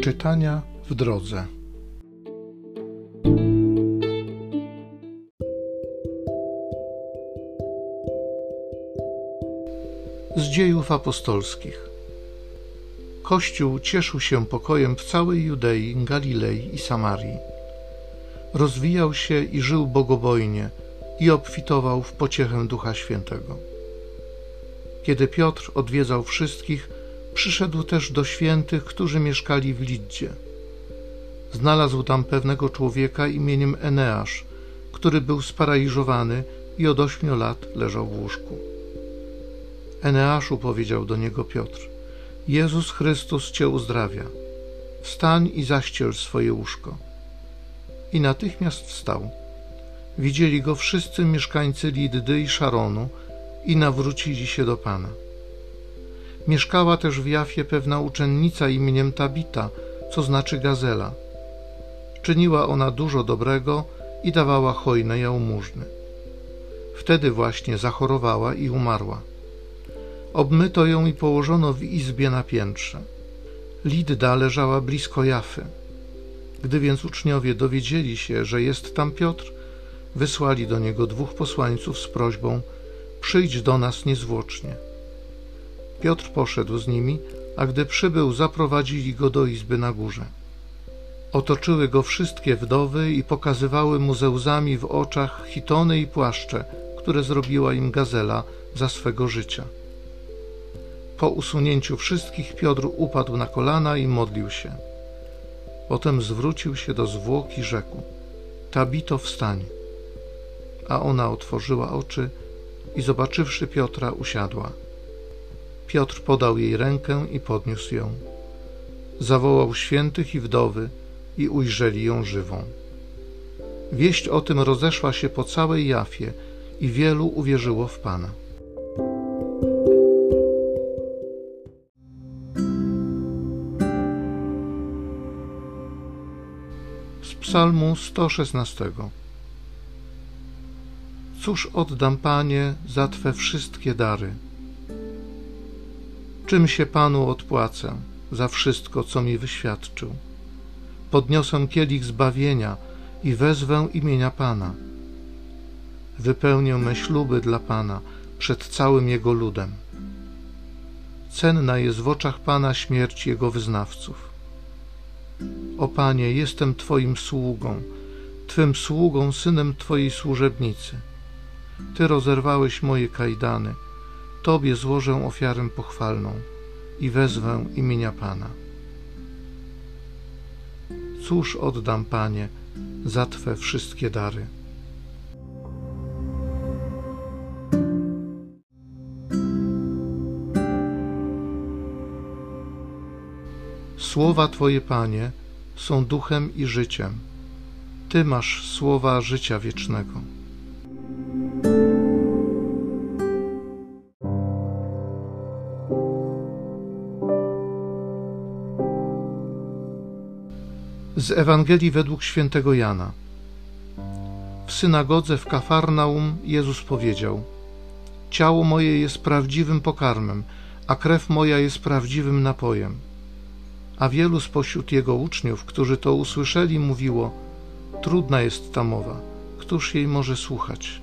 Czytania w drodze. Z dziejów apostolskich. Kościół cieszył się pokojem w całej Judei, Galilei i Samarii. Rozwijał się i żył bogobojnie i obfitował w pociechę Ducha Świętego. Kiedy Piotr odwiedzał wszystkich, przyszedł też do świętych, którzy mieszkali w Liddzie. Znalazł tam pewnego człowieka imieniem Eneasz, który był sparaliżowany i od ośmiu lat leżał w łóżku. Eneaszu powiedział do niego Piotr: Jezus Chrystus cię uzdrawia. Wstań i zaściel swoje łóżko. I natychmiast wstał. Widzieli go wszyscy mieszkańcy Liddy i Szaronu i nawrócili się do Pana. Mieszkała też w Jafie pewna uczennica imieniem Tabita, co znaczy gazela. Czyniła ona dużo dobrego i dawała hojne jałmużny. Wtedy właśnie zachorowała i umarła. Obmyto ją i położono w izbie na piętrze. Lidda leżała blisko Jafy. Gdy więc uczniowie dowiedzieli się, że jest tam Piotr, wysłali do niego dwóch posłańców z prośbą: Przyjdź do nas niezwłocznie. Piotr poszedł z nimi, a gdy przybył, zaprowadzili go do izby na górze. Otoczyły go wszystkie wdowy i pokazywały mu ze łzami w oczach hitony i płaszcze, które zrobiła im gazela za swego życia. Po usunięciu wszystkich Piotr upadł na kolana i modlił się. Potem zwrócił się do zwłok i rzekł: Tabito, wstań. A ona otworzyła oczy i zobaczywszy Piotra, usiadła. Piotr podał jej rękę i podniósł ją. Zawołał świętych i wdowy i ujrzeli ją żywą. Wieść o tym rozeszła się po całej Jafie i wielu uwierzyło w Pana. Z Psalmu 116 Cóż oddam, Panie, za Twe wszystkie dary? Czym się Panu odpłacę za wszystko, co mi wyświadczył? Podniosę kielich zbawienia i wezwę imienia Pana. Wypełnię me śluby dla Pana przed całym Jego ludem. Cenna jest w oczach Pana śmierć Jego wyznawców. O Panie, jestem Twoim sługą, Twym sługą, synem Twojej służebnicy. Ty rozerwałeś moje kajdany Tobie złożę ofiarę pochwalną i wezwę imienia Pana. Cóż oddam, Panie, za Twe wszystkie dary? Słowa Twoje, Panie, są duchem i życiem. Ty masz słowa życia wiecznego. Z Ewangelii według świętego Jana. W synagodze w Kafarnaum Jezus powiedział: Ciało moje jest prawdziwym pokarmem, a krew moja jest prawdziwym napojem. A wielu spośród jego uczniów, którzy to usłyszeli, mówiło: Trudna jest ta mowa, któż jej może słuchać?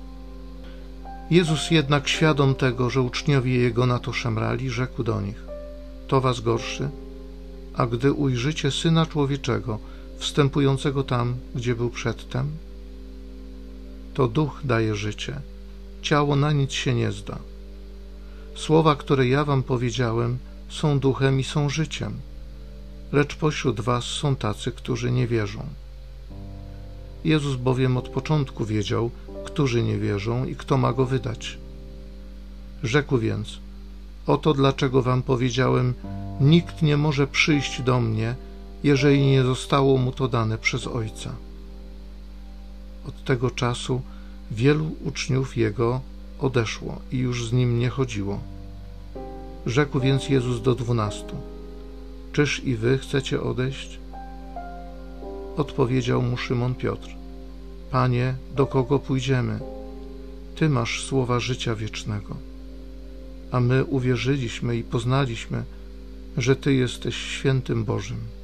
Jezus jednak, świadom tego, że uczniowie jego na to szemrali, rzekł do nich: To was gorszy, a gdy ujrzycie syna człowieczego, wstępującego tam, gdzie był przedtem? To duch daje życie, ciało na nic się nie zda. Słowa, które ja wam powiedziałem, są duchem i są życiem, lecz pośród was są tacy, którzy nie wierzą. Jezus bowiem od początku wiedział, którzy nie wierzą i kto ma go wydać. Rzekł więc: Oto dlaczego wam powiedziałem: Nikt nie może przyjść do mnie, jeżeli nie zostało mu to dane przez Ojca. Od tego czasu wielu uczniów jego odeszło i już z nim nie chodziło. Rzekł więc Jezus do dwunastu: Czyż i wy chcecie odejść? Odpowiedział mu Szymon Piotr: Panie, do kogo pójdziemy? Ty masz słowa życia wiecznego. A my uwierzyliśmy i poznaliśmy, że Ty jesteś świętym Bożym.